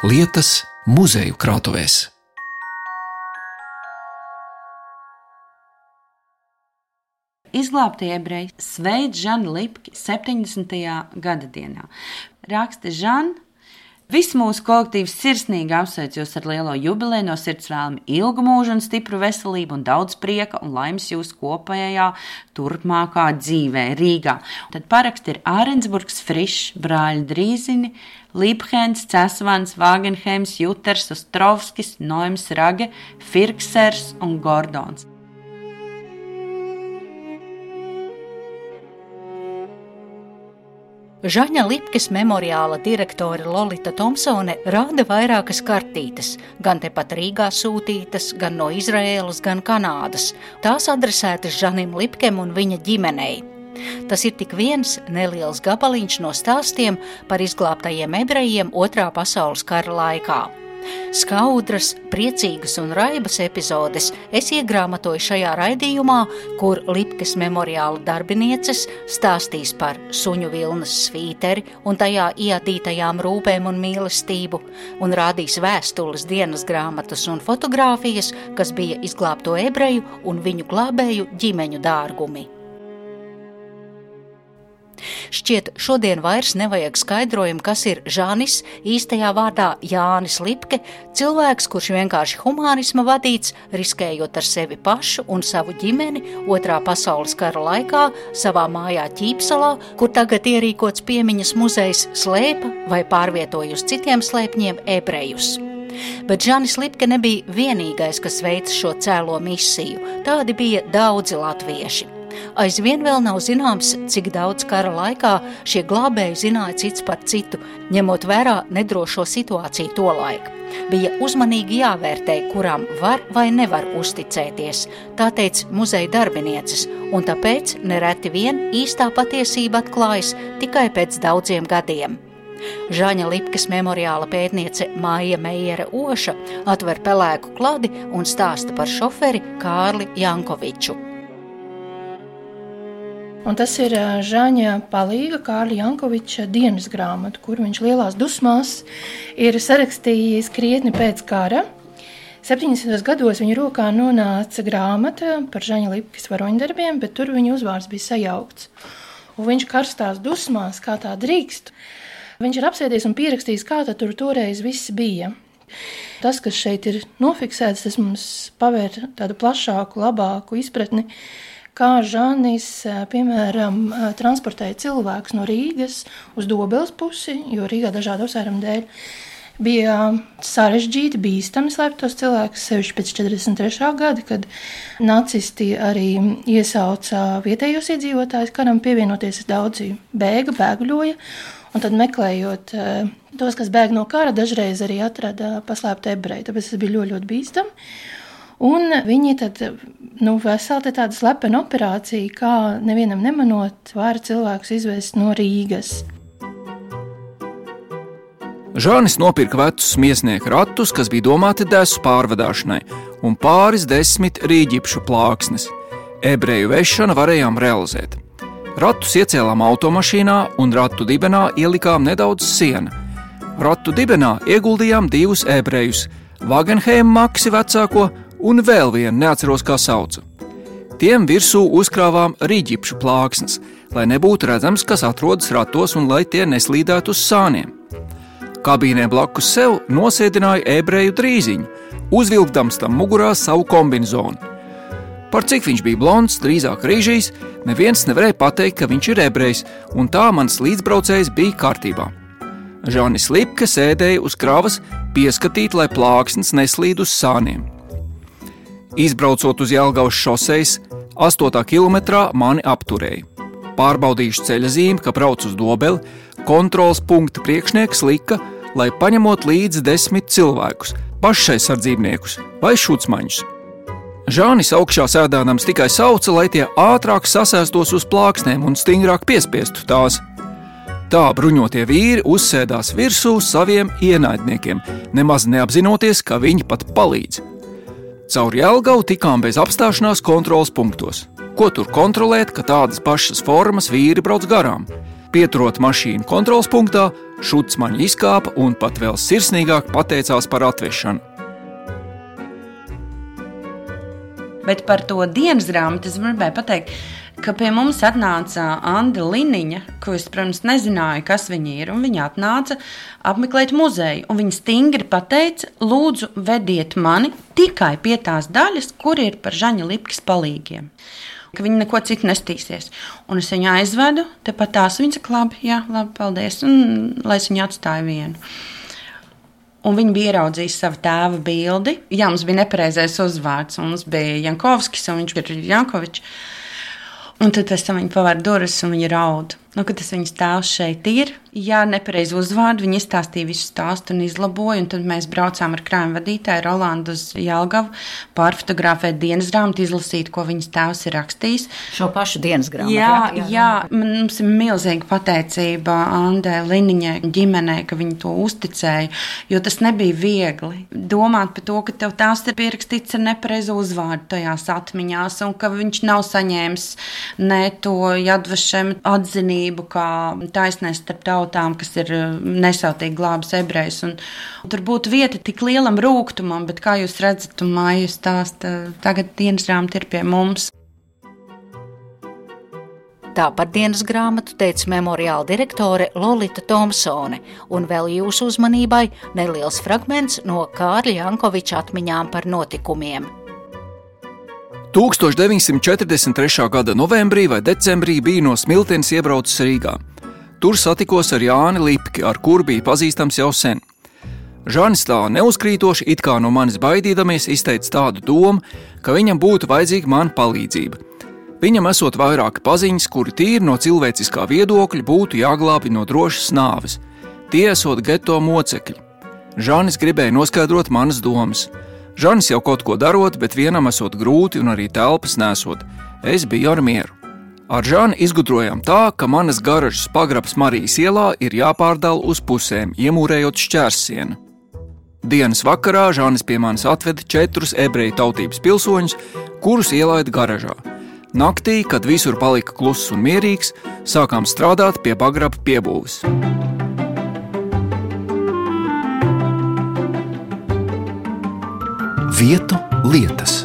lietas muzeju krātuvēs. Izglābtie ebreji sveic Žanu Lipki 70. gada dienā. Raksta Žana. Viss mūsu kolektīvs sirsnīgi apsveic jūs ar lielo jubileju, no sirds vēlami ilgu mūžu un stipru veselību un daudz prieka un laimes jūsu kopējā turpmākā dzīvē Rīgā. Tad paraksti ir Ārensburgs, Frišs, Brāļa Drīzini, Liphens, Cesvans, Vāgenheims, Juters, Ostrovskis, Noims, Rage, Firksers un Gordons. Žaņa Lipkes memoriāla direktore Lolita Thompsone rāda vairākas kartītes, gan tepat Rīgā sūtītas, gan no Izraēlas, gan Kanādas. Tās adresētas Žanim Lipkem un viņa ģimenei. Tas ir tik viens neliels gabaliņš no stāstiem par izglābtajiem ebrejiem Otrā pasaules kara laikā. Skaudras, priecīgas un raibas epizodes es iegrāmatoju šajā raidījumā, kur Lipkas memoriāla darbinieces stāstīs par suņu vilnas svīteri un tajā iadītajām rūpēm un mīlestību, un rādīs vēstules, dienas grāmatas un fotogrāfijas, kas bija izglābto ebreju un viņu glābēju ģimeņu dārgumi. Šķiet, šodien vairs nevajag skaidrojumu, kas ir Žānis, īstajā vārdā Jānis Lipke, cilvēks, kurš vienkārši humanisma vadīts, riskējot ar sevi pašu un savu ģimeni otrā pasaules kara laikā savā mājā Ķīpsalā, kur tagad ierīkots piemiņas muzejs, slēpa vai pārvietoja uz citiem slēpņiem ebrejus. Bet Žanis Lipke nebija vienīgais, kas veica šo cēlo misiju. Tādi bija daudzi latvieši. Aizvien vēl nav zināms, cik daudz kara laikā šie glābēji zināja cits par citu, ņemot vērā nedrošo situāciju tolaik. Bija uzmanīgi jāvērtē, kurām var vai nevar uzticēties, tā teica muzeja darbinieces, un tāpēc nereti vien īstā patiesība atklājas tikai pēc daudziem gadiem. Žaņa Lipkas memoriāla pētniece Māja Meijere Oša atver pelēku kladi un stāsta par šoferi Kārli Jankoviču. Un tas ir Žāņa Palīga, Kārļa Jankoviča dienas grāmata, kur viņš lielās dusmās ir sarakstījis krietni pēc kara. 70. gados viņa rokā nonāca grāmata par Žaņa Lipkas varoņdarbiem, bet tur viņa uzvārds bija sajaukts. Un viņš karstās dusmās, kā tā drīkst. Viņš ir apsēdies un pierakstījis, kā tur toreiz viss bija. Tas, kas šeit ir nofiksēts, tas mums pavēr tādu plašāku, labāku izpratni kā Žanis, piemēram, transportēja cilvēkus no Rīgas uz Dobeles pusi, jo Rīgā dažādu apsvērumu dēļ bija sarežģīti, bīstami slēpt tos cilvēkus, sevišķi pēc 43. gada, kad nacisti arī iesauca vietējos iedzīvotājus, karam pievienoties daudzi bēga, bēgļoja, un tad meklējot tos, kas bēg no kara, dažreiz arī atrada paslēptu ebreju, tāpēc tas bija ļoti, ļoti bīstami. Un viņi tad, nu, veseli tāda slepena operācija, kā nevienam nemanot, var cilvēkus izvest no Rīgas. Žānis nopirka vecus miesnieku ratus, kas bija domāti dēsu pārvadāšanai, un pāris desmit rīģipšu plāksnes. Ebreju vešanu varējām realizēt. Ratus iecēlām automašīnā un ratu dibenā ielikām nedaudz siena. Ratu dibenā ieguldījām divus ebrejus - Wagenheim maksi vecāko un vēl vienu neatceros, kā sauca. Tiem virsū uzkrāvām rīģipšu plāksnes, lai nebūtu redzams, kas atrodas ratos un lai tie neslīdētu uz sāniem. Kabīnē blakus sev nosēdināja ebreju drīziņu, uzvilkdams tam mugurā savu kombinzonu. Par cik viņš bija blonds, drīzāk rīžīs, neviens nevarēja pateikt, ka viņš ir ebrejs, un tā mans līdzbraucējs bija kārtībā. Žānis Lipke sēdēja uz kravas, pieskatīt, lai plāksnes neslīd uz sāniem. Izbraucot uz Jālgaujas šoseis, 8. kilometrā mani apturēja. Pārbaudījuši ceļa zīmi, ka brauc uz dobeli, kontrols punkta priekšnieks lika, lai paņemot līdzi desmit cilvēkus, pašaizsardzīvniekus vai šūtsmaņus. Žānis augšā sēdādams tikai sauca, lai tie ātrāk sasēstos uz plāksnēm un stingrāk piespiestu tās. Tā bruņotie vīri uzsēdās virsū saviem ienaidniekiem, nemaz neapzinoties, ka viņi pat palīdz. Caur Jēlgavu tikām bez apstāšanās kontrols punktos. Ko tur kontrolēt, ka tādas pašas formas vīri brauc garām? Pieturot mašīnu kontrols punktā, šuts man izkāpa un pat vēl sirsnīgāk pateicās par atvešanu. Bet par to dienas grāmatu es gribēju pateikt, ka pie mums atnāca Anna Liniņa, ko es, protams, nezināju, kas viņa ir. Viņa atnāca apmeklēt muzeju, un viņa stingri pateica, lūdzu, vediet mani tikai pie tās daļas, kur ir par Žaņa Lipkas palīgiem ka viņi neko citu nestīsies. Un es viņu aizvedu, tepat tās viņa saka, labi, jā, labi, paldies, un lai es viņu atstāju vienu. Un viņi bija ieraudzījuši savu tēva bildi. Jā, mums bija nepareizais uzvārds. Mums bija Jankovskis, un viņš bija Jankovičs. Un tad pēc tam viņi pavēra durvis un viņi raud. Nu, kad tas viņas tēvs šeit ir, Jā, nepareizi uzvārdu. Viņa izstāstīja visu stāstu un izlaboja. Un tad mēs braucām ar krājuma vadītāju Rolandu uz Jālgavu, pārfotografēt dienas grāmatu, izlasīt, ko viņas tēvs ir rakstījis. Šo pašu dienas grāmatu. Jā, jā, jā. mums ir milzīga pateicība Andē Liniņai ģimenei, ka viņi to uzticēja, jo tas nebija viegli. Domāt par to, ka tev tās ir pierakstīts ar nepareizu uzvārdu tajās atmiņās, un ka viņš nav saņēmis ne to jadvašiem atzinību kā taisnēs starp tautām, kas ir eh, nesautīgi glābis ebrejus. Tur būtu vieta tik lielam rūkumam, bet kā jūs redzat, mājas stāsta, tagad dienas grāmata ir pie mums. Tā par dienas grāmatu teica memoriāla direktore Lorita Thompsone, un vēl jūsu uzmanībai neliels fragments no Kārļa Jankoviča atmiņām par notikumiem. 1943. gada novembrī vai decembrī bija no Smiltenes iebraucis Rīgā. Tur satikos ar Jāni Lipki, ar kuru bija pazīstams jau sen. Žanis tā neuzkrītoši, it kā no manis baidīdamies, izteica tādu domu, ka viņam būtu vajadzīga mana palīdzība. Viņam esot vairāki paziņas, kuri tīri no cilvēciskā viedokļa būtu jāglābj no drošas nāves. Tie esot geto mocekļi. Žanis gribēja noskaidrot manas domas. Žanis jau kaut ko darot, bet vienam esot grūti un arī telpas nesot. Es biju ar mieru. Ar Žānu izgudrojām tā, ka manas garažas pagrabs Marijas ielā ir jāpārdala uz pusēm, iemūrējot šķērsienu. Dienas vakarā Žānis pie manis atveda četrus ebreju tautības pilsoņus, kurus ielaida garažā. Naktī, kad visur palika kluss un mierīgs, sākām strādāt pie pagraba piebūves. Vietu lietas.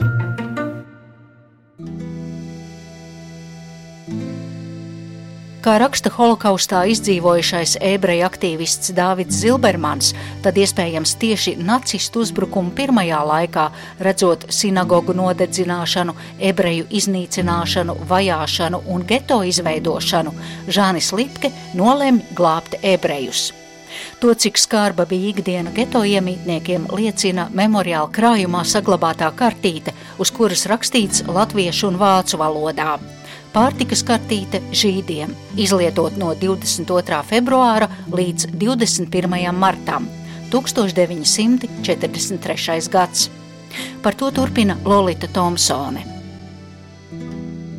Kā raksta holokaustā izdzīvojušais ebreju aktīvists Dāvids Zilbermans, tad iespējams tieši nacistu uzbrukumu pirmajā laikā, redzot sinagogu nodedzināšanu, ebreju iznīcināšanu, vajāšanu un geto izveidošanu, Žānis Lipke nolēma glābt ebrejus. To, cik skarba bija ikdiena geto iemītniekiem, liecina memoriāla krājumā saglabātā kartīte, uz kuras rakstīts latviešu un vācu valodā pārtikas kartīte žīdiem, izlietot no 22. februāra līdz 21. martam 1943. gads. Par to turpina Lorita Thompsone.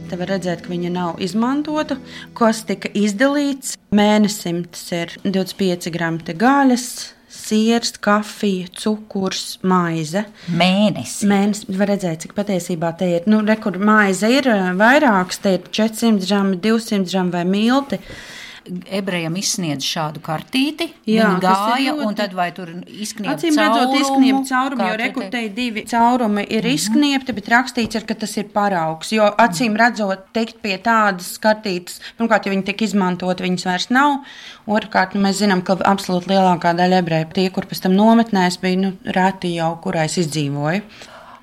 Te var redzēt, ka viņa nav izmantota. Kas tika izdalīts? Mēnesim tas ir 25 gramu gaļas, siers, kafija, cukurs, maize. Mēnesis. Mēnesis var redzēt, cik patiesībā te ir. Nu, Rekur maize ir eh, vairāks, te ir 400 gramu, 200 gramu vai milti ebrejam izsniedz šādu kartīti. Jā, Viņi gāja, ļoti... un tad vai tur izkniep Acīm redzot, izkniep caurumu, jo rekrutēji divi caurumi ir mm -hmm. izkniepti, bet rakstīts ir, ka tas ir paraugs. Jo acīm redzot, teikt pie tādas kartītes, pirmkārt, ja viņi tiek izmantot, viņas vairs nav. Otrkārt, nu, mēs zinām, ka absolūti lielākā daļa ebreju, tie, kur pēc tam nometnēs, bija nu, reti jau, kurais izdzīvoja.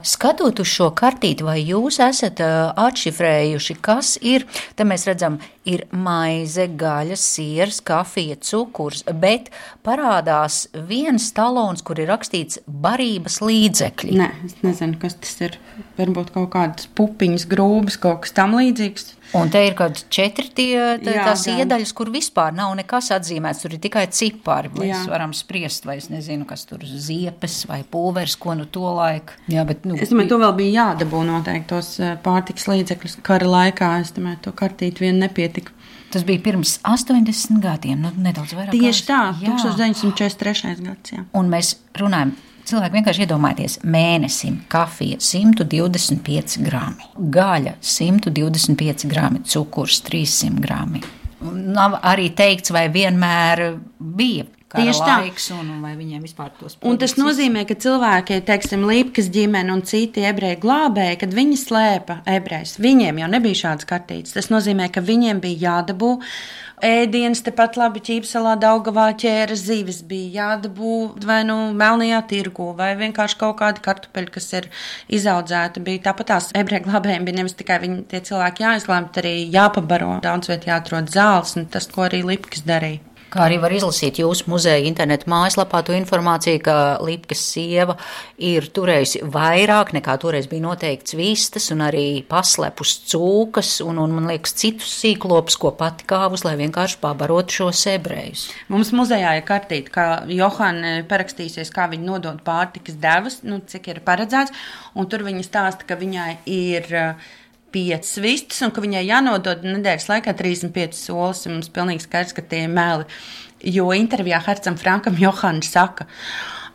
Skatot uz šo kartīti, vai jūs esat atšifrējuši, kas ir, te mēs redzam, ir maize, gaļa, siers, kafija, cukurs, bet parādās viens talons, kur ir rakstīts barības līdzekļi. Nē, es nezinu, kas tas ir. Varbūt kaut kādas pupiņas, grūbas, kaut kas tam līdzīgs. Un te ir kaut četri tie, tā, jā, tās jā. iedaļas, kur vispār nav nekas atzīmēts. Tur ir tikai cipari. Mēs varam spriest, vai es nezinu, kas tur ir ziepes vai pulveris, ko nu to laiku. Jā, bet, nu, es domāju, to vēl bija jādabū noteikti tos eh, pārtiks līdzekļus kara laikā. Es domāju, to kartīt vien nepietika. Tas bija pirms 80 gadiem, nu, nedaudz vairāk. Tieši tā, jā. 1943. gads. Jā. Un mēs runājam Cilvēki vienkārši iedomājieties, mēnesim kafija 125 grami, gaļa 125 grami, cukurs 300 grami. Nav arī teikts, vai vienmēr bija Tieši tā. laiks, un, vai viņiem vispār tos Un tas nozīmē, ka cilvēki, teiksim, Līpkas ģimene un citi ebreju glābēji, kad viņi slēpa ebrejus, viņiem jau nebija šādas kartītes. Tas nozīmē, ka viņiem bija jādabū ēdienas, tepat labi ķīpselā Daugavā ķēra zivis, bija jādabū vai nu melnajā tirgu, vai vienkārši kaut kādi kartupeļi, kas ir izaudzēti. Bija tāpat tās ebreju glābējiem bija nevis tikai viņi tie cilvēki jāizglāb, bet arī jāpabaro, daudz viet jāatrod zāles, un tas, ko arī Līpkas darīja. Kā arī var izlasīt jūsu muzeja internetu mājaslapā to informāciju, ka Lipkas sieva ir turējusi vairāk nekā toreiz bija noteikts vistas un arī paslepus cūkas un, un man liekas, citus sīklopus, ko pati kāvus, lai vienkārši pabarotu šos ebrejus. Mums muzejā ir kartīte, kā Johana parakstīsies, kā viņa nodod pārtikas devas, nu, cik ir paredzēts, un tur viņa stāsta, ka viņai ir uh, piecas vistas, un ka viņai jānodod nedēļas laikā 35 solis. Mums ir pilnīgi skaidrs, ka tie ir meli. Jo intervijā Hercam Frankam Johans saka,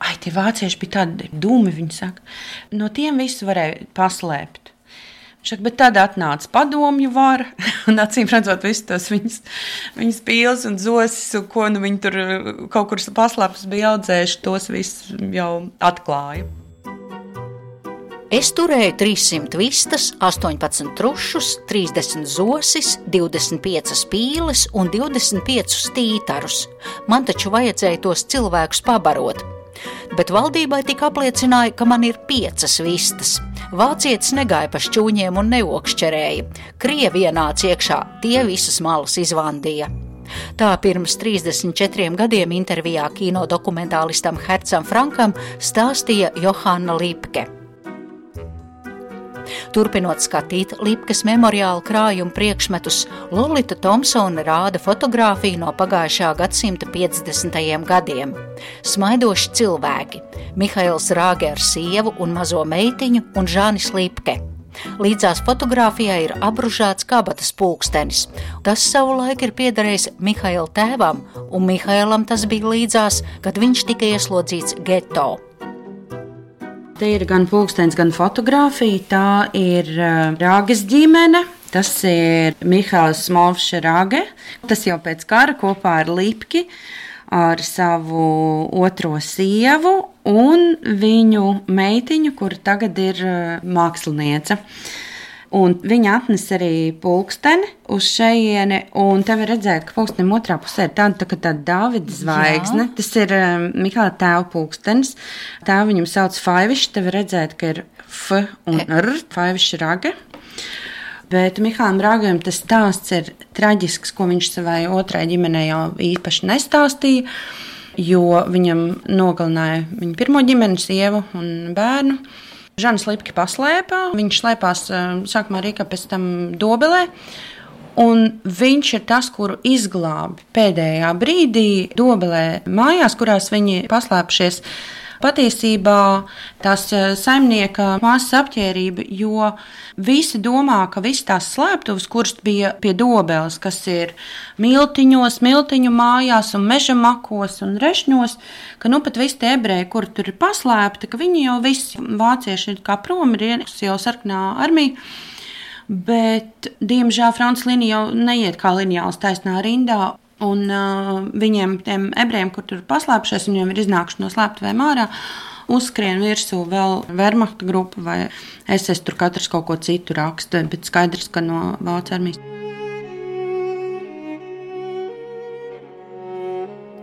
ai, tie vācieši bija tādi dūmi, viņi saka, no tiem visu varēja paslēpt. Šak, bet tad atnāca padomju vara, un acīm redzot, visus tos viņas, viņas pīles un zosis, un ko nu viņi tur kaut kur paslēpus bija audzējuši, tos visus jau atklāja. Es turēju 300 vistas, 18 trušus, 30 zosis, 25 pīles un 25 tītarus. Man taču vajadzēja tos cilvēkus pabarot. Bet valdībai tika apliecināja, ka man ir piecas vistas. Vācietis negāja pa šķūņiem un neokšķerēja. Krievi ienāca iekšā, tie visas malas izvandīja. Tā pirms 34 gadiem intervijā kino dokumentālistam Hercam Frankam stāstīja Johana Lipke. Turpinot skatīt Lipkas memoriāla krājuma priekšmetus, Lolita Thompsone rāda fotografiju no pagājušā gadsimta 50. gadiem. Smaidoši cilvēki - Mihails Rāge ar sievu un mazo meitiņu un Žānis Lipke. Līdzās fotografijai ir apbružāts kabatas pulkstenis. Tas savulaik ir piederējis Mihaila tēvam, un Mihailam tas bija līdzās, kad viņš tika ieslodzīts geto. Te ir gan pulkstenis, gan fotografija. Tā ir uh, Rāgas ģimene. Tas ir Mihāls Smolfs Rāge. Tas jau pēc kara kopā ar Lipki, ar savu otro sievu un viņu meitiņu, kur tagad ir uh, māksliniece. Un viņa atnesa arī pulksteni uz šejieni, un te var redzēt, ka pulkstenim otrā pusē ir tāda tā, tā Dāvida zvaigzne. Jā. Tas ir um, Mikāla tēva pulkstenis. Tēvu viņam sauc Faivišs, te var redzēt, ka ir F un e. R, Faivišs raga. Bet Mihālam Rāgam tas stāsts ir traģisks, ko viņš savai otrai ģimenei jau īpaši nestāstīja, jo viņam nogalināja viņa pirmo ģimeni, sievu un bērnu. Žanis Lipki paslēpā. Viņš slēpās sākumā Rīgā, pēc tam Dobelē. Un viņš ir tas, kuru izglābi pēdējā brīdī Dobelē mājās, kurās viņi paslēpušies. Patiesībā tās saimnieka māsas apģērība, jo visi domā, ka visas tās slēptuves, kuras bija pie dobeles, kas ir miltiņos, miltiņu mājās un meža makos un rešņos, ka nu pat visi tie ebreji, kur tur ir paslēpti, ka viņi jau visi vācieši ir kā prom, ir jau sarkanā armija. Bet, diemžēl, Frančija līnija jau neiet kā lineāls taisnā rindā. Un uh, viņiem, tiem ebrejiem, kur tur paslēpšies, viņiem ir iznākuši no slēptuvēm ārā, uzskrien virsū vēl Wehrmacht grupa vai SS, tur katrs kaut ko citu raksta, bet skaidrs, ka no Vācijas armijas.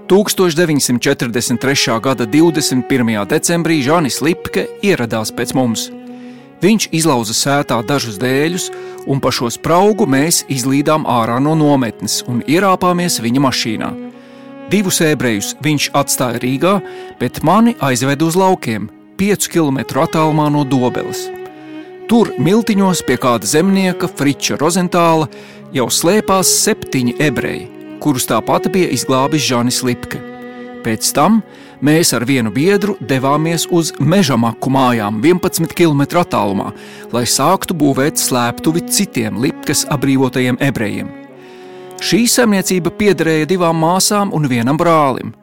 1943. gada 21. decembrī Žanis Lipke ieradās pēc mums. Viņš izlauza sētā dažus dēļus, un pa šo spraugu mēs izlīdām ārā no nometnes un ierāpāmies viņa mašīnā. Divus ebrejus viņš atstāja Rīgā, bet mani aizveda uz laukiem, 5 km attālumā no Dobeles. Tur miltiņos pie kāda zemnieka, Friča Rozentāla, jau slēpās septiņi ebreji, kurus tāpat bija izglābis Žanis Lipke. Pēc tam mēs ar vienu biedru devāmies uz meža maku mājām 11 km attālumā, lai sāktu būvēt slēptuvi citiem Lipkas atbrīvotajiem ebrejiem. Šī saimniecība piederēja divām māsām un vienam brālim.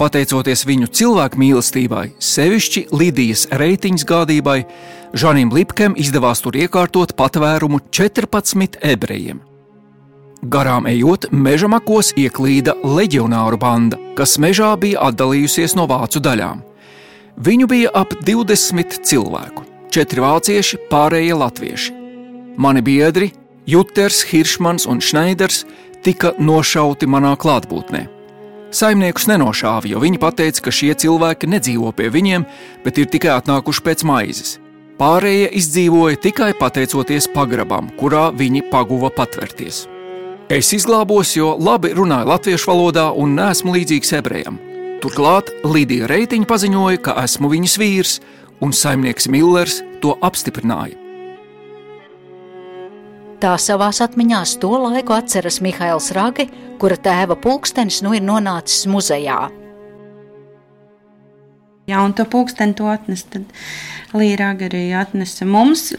Pateicoties viņu cilvēku mīlestībai, sevišķi Lidijas reitiņas gādībai, Žanim Lipkem izdevās tur iekārtot patvērumu 14 ebrejiem. Garām ejot, meža makos ieklīda leģionāru banda, kas mežā bija atdalījusies no vācu daļām. Viņu bija ap 20 cilvēku, četri vācieši, pārējie latvieši. Mani biedri, Juters, Hiršmans un Šneiders, tika nošauti manā klātbūtnē. Saimniekus nenošāva, jo viņi teica, ka šie cilvēki nedzīvo pie viņiem, bet ir tikai atnākuši pēc maizes. Pārējie izdzīvoja tikai pateicoties pagrabam, kurā viņi paguva patvērties. Es izglābos, jo labi runāju latviešu valodā un neesmu līdzīgs ebrejam. Turklāt Līdija Reitiņa paziņoja, ka esmu viņas vīrs, un saimnieks Millers to apstiprināja. Tā savās atmiņās to laiku atceras Mihails Ragi, kura tēva pulkstenis nu ir nonācis muzejā. Jā, un to pulksteni to atnes, tad Līrāga arī atnesa mums.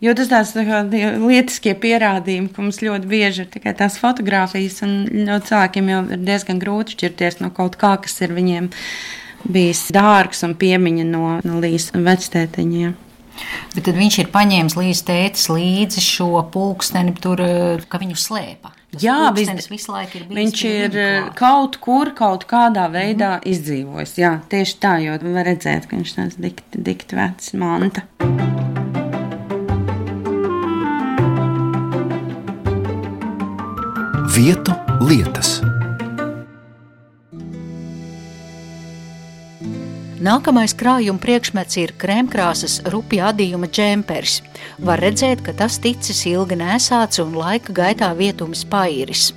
Jo tas tās tā kā, lietiskie pierādījumi, ka mums ļoti bieži ir tikai tās fotogrāfijas, un ļoti cilvēkiem jau ir diezgan grūti šķirties no kaut kā, kas ir viņiem bijis dārgs un piemiņa no, no līdz vectētiņiem. Bet tad viņš ir paņēmis līdzi tētis līdzi šo pulksteni, tur, ka viņu slēpa. Tas Jā, vis, visu laiku ir bijis. Viņš ir eh, kaut kur, kaut kādā veidā mm. izdzīvojis. Jā, tieši tā, jo var redzēt, ka viņš tāds dikti, dikti vecs manta. Vietu lietas. Nākamais krājuma priekšmets ir krēmkrāsas rupja adījuma džempers. Var redzēt, ka tas ticis ilgi nesāts un laika gaitā vietums pairis.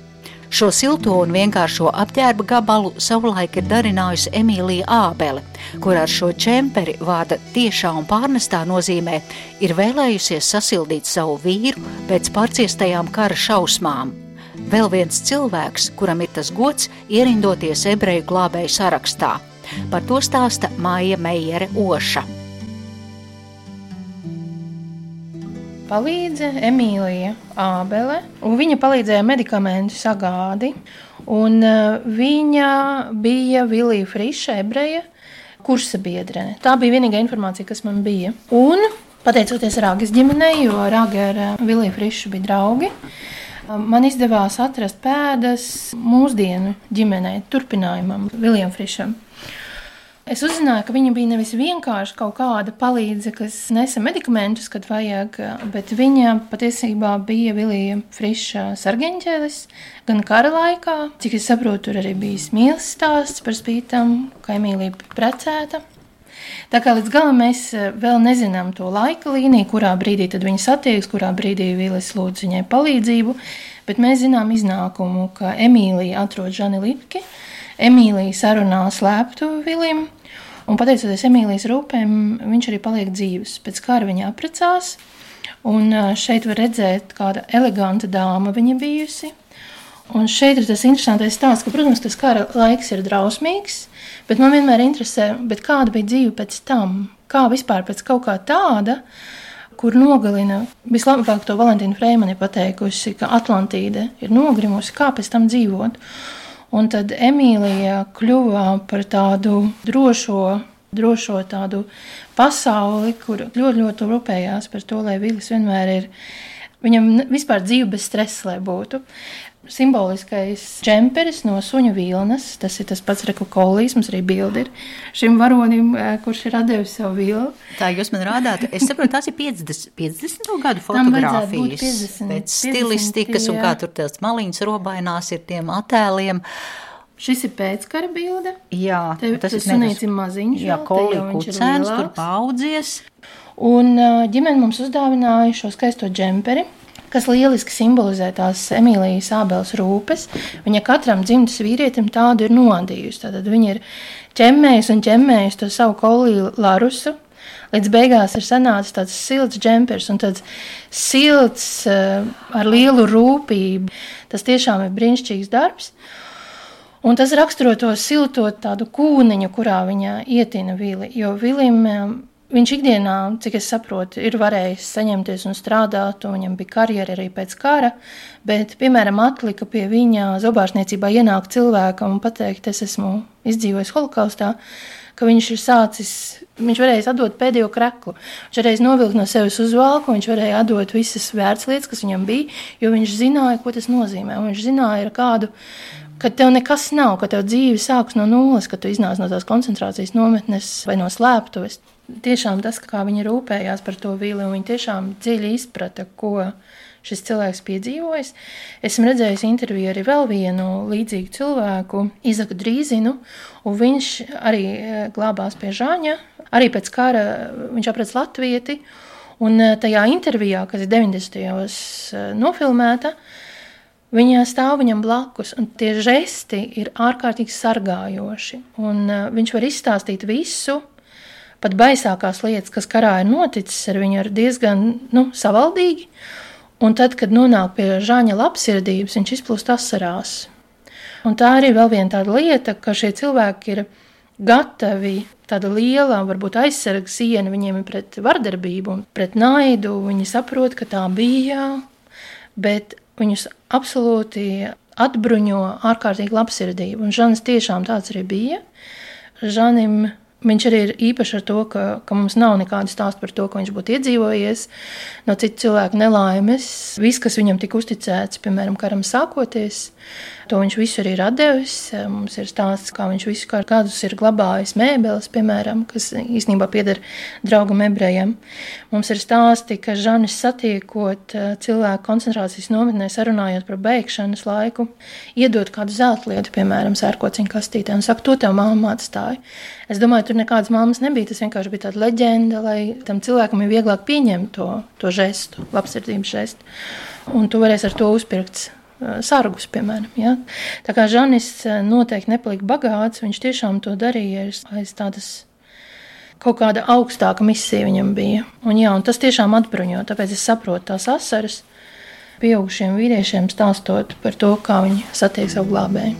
Šo silto un vienkāršo apģērba gabalu savulaik ir darinājusi Emīlija Ābele, kur ar šo čemperi vārda tiešā un pārnestā nozīmē ir vēlējusies sasildīt savu vīru pēc pārciestajām kara šausmām. Vēl viens cilvēks, kuram ir tas gods ierindoties ebreju glābēju sarakstā. Par to stāsta Māja Meijere Oša. Palīdzēja Emīlija Ābele, un viņa palīdzēja medikamentu sagādi. Un uh, viņa bija Vilija Friša, ebreja kursa biedrene. Tā bija vienīgā informācija, kas man bija. Un pateicoties Rāgas ģimenei, jo Rāga ar uh, Viliju Frišu bija draugi, man izdevās atrast pēdas mūsdienu ģimenei, turpinājumam, Viljam Frišam. Es uzzināju, ka viņa bija nevis vienkārši kaut kāda palīdzīga, kas nesa medikamentus, kad vajag, bet viņa patiesībā bija Vilija Friša sargeņģēlis gan kara laikā. Cik es saprotu, tur arī bija mīlestības stāsts par spītam, ka Emīlija bija precēta. Tā kā līdz galam mēs eh, vēl nezinām to laika līniju, kurā brīdī viņa satiekas, kurā brīdī Vīlis lūdz viņai palīdzību, bet mēs zinām iznākumu, ka Emīlija atrod Žani Lipki. Emīlija sarunā slēptu Vilim, un pateicoties Emīlijas rūpēm, viņš arī paliek dzīves. Pēc kara viņa apprecās, un šeit var redzēt, kāda eleganta dāma viņa bijusi. Un šeit ir tas interesantais stāsts, ka, protams, tas kara laiks ir drausmīgs, bet man vienmēr interesē, kāda bija dzīve pēc tam, kā vispār pēc kaut kā tāda, kur nogalina. Vislabāk to Valentīna Freimana ir pateikusi, ka Atlantīda ir nogrimusi, kā pēc tam dzīvot. Un tad Emīlija kļuva par tādu drošo, drošo tādu pasauli, kur ļoti, ļoti rūpējās par to, lai Vīlis vienmēr ir. Viņam vispār dzīve bez stresa, lai būtu simboliskais džemperis no suņa vilnas. Tas ir tas pats rekukolīs, mums arī bildi ir šim varonim, eh, kurš ir devis savu vilnu. Tā jūs man rādāt, es saprotu, tās ir 50, 50 gadu fotogrāfijas. 50, pēc 50, stilistikas jā. un kā tur tās maliņas robainās ir tiem attēliem. Šis ir pēckara bilde. Jā, Te, tas ir sunīts maziņš. Jā, kolī kucēns, tur paudzies. Un ģimene mums uzdāvināja šo skaisto džemperi kas lieliski simbolizē tās Emīlijas Ābeles rūpes. Viņa katram dzimtas vīrietim tādu ir nodījusi. Tad viņa ir ķemmējusi un ķemmējusi to savu kolīju Larusu. Līdz beigās ir sanācis tāds silts džempers un tāds silts uh, ar lielu rūpību. Tas tiešām ir brīnišķīgs darbs. Un tas raksturo to silto tādu kūniņu, kurā viņa ietina vili. Jo vilim Viņš ikdienā, cik es saprotu, ir varējis saņemties un strādāt, un viņam bija karjera arī pēc kara, bet, piemēram, atlika pie viņa zobārstniecībā ienākt cilvēkam un pateikt, es esmu izdzīvojis holokaustā, ka viņš ir sācis, viņš varēja atdot pēdējo kreklu. Viņš varēja novilkt no sevis uzvalku, viņš varēja atdot visas vērtslietas, kas viņam bija, jo viņš zināja, ko tas nozīmē. Viņš zināja, ar kādu ka tev nekas nav, ka tev dzīve sākas no nulles, ka tu iznāc no tās koncentrācijas nometnes vai no slēptuves. Tiešām tas, kā viņi rūpējās par to vīli, un viņi tiešām dziļi izprata, ko šis cilvēks piedzīvojis. Esmu redzējis interviju arī vēl vienu līdzīgu cilvēku, Izaku Drīzinu, un viņš arī e, glābās pie Žāņa. Arī pēc kara viņš aprec latvieti, un e, tajā intervijā, kas ir 90. gados e, nofilmēta, Viņa stāv viņam blakus, un tie žesti ir ārkārtīgi sargājoši. Un, uh, viņš var izstāstīt visu, pat baisākās lietas, kas karā ir noticis ar viņu, ir diezgan nu, savaldīgi. Un tad, kad nonāk pie Žāņa labsirdības, viņš izplūst asarās. Un tā arī vēl viena tāda lieta, ka šie cilvēki ir gatavi, tāda liela, varbūt aizsarga siena viņiem ir pret vardarbību un pret naidu. Viņi saprot, ka tā bija, bet viņus absolūti atbruņo ārkārtīgi labsirdība. Un Žanis tiešām tāds arī bija. Žanim Viņš arī ir īpašs ar to, ka, ka mums nav nekādu stāstu par to, ka viņš būtu iedzīvojies no citu cilvēku nelaimes. Viss, kas viņam tika uzticēts, piemēram, karam sākoties, to viņš visu arī ir devis. Mums ir stāsts, kā viņš visu gadus ir glabājis mēbeles, piemēram, kas īstenībā pieder draugam ebrejam. Mums ir stāsti, ka Žanis satiekot eh, cilvēku koncentrācijas nometnē, sarunājot par beigšanas laiku, iedot kādu zelta lietu, piemēram, sērkociņu kastītē un saka, to tev māma atstāja. Es domāju, tur nekādas mammas nebija. Tas vienkārši bija tāds leģenda, lai tam cilvēkam ir vieglāk pieņemt to, to žestu, labsirdības žestu. Un tu varēsi ar to uzpirkt sargus, piemēram. Ja? Tā kā Žanis noteikti nepalika bagāts, viņš tiešām to darīja aiz tādas kaut kāda augstāka misija viņam bija. Un, jā, un tas tiešām atbruņo, tāpēc es saprotu tās asaras pieaugušiem vīriešiem stāstot par to, kā viņi satiek savu glābēju.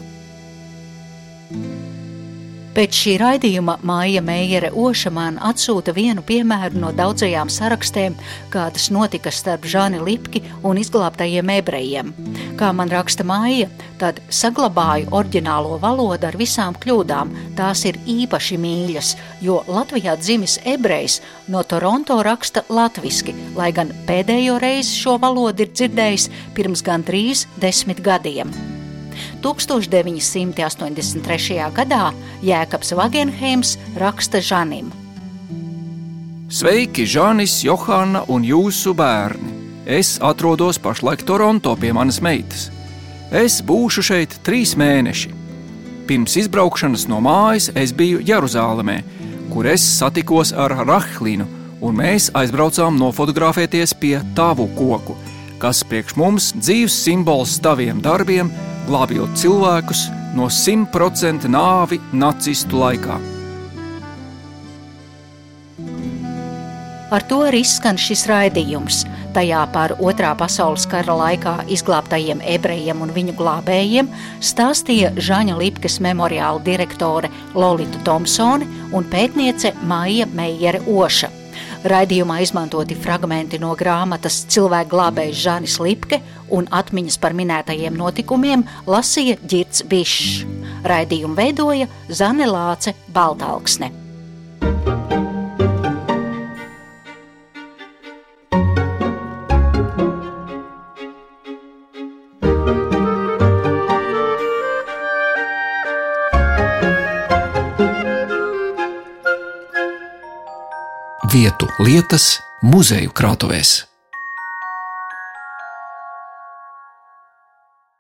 Pēc šī raidījuma Māja Meijere Oša man atsūta vienu piemēru no daudzajām sarakstēm, kādas notika starp Žani Lipki un izglābtajiem ebrejiem. Kā man raksta Māja, tad saglabāju oriģinālo valodu ar visām kļūdām. Tās ir īpaši mīļas, jo Latvijā dzimis ebrejs no Toronto raksta latviski, lai gan pēdējo reizi šo valodu ir dzirdējis pirms gandrīz desmit gadiem. 1983. gadā Jēkabs Vagenheims raksta Žanim. Sveiki, Žanis, Johana un jūsu bērni! Es atrodos pašlaik Toronto pie manas meitas. Es būšu šeit trīs mēneši. Pirms izbraukšanas no mājas es biju Jeruzālēmē, kur es satikos ar Rahlinu, un mēs aizbraucām nofotografēties pie tavu koku, kas priekš mums dzīves simbols taviem darbiem glābjot cilvēkus no simtprocenta nāvi nacistu laikā. Ar to arī izskan šis raidījums. Tajā par Otrā pasaules kara laikā izglābtajiem ebrejiem un viņu glābējiem stāstīja Žaņa Lipkas memoriāla direktore Lolita Thompsone un pētniece Maija Meijere Oša. Raidījumā izmantoti fragmenti no grāmatas Cilvēku glābējs Žanis Lipke un atmiņas par minētajiem notikumiem lasīja Girts Bišs. Raidījumu veidoja Zane Lāce Baltāksne. Lietas, muzeju krātuvēs.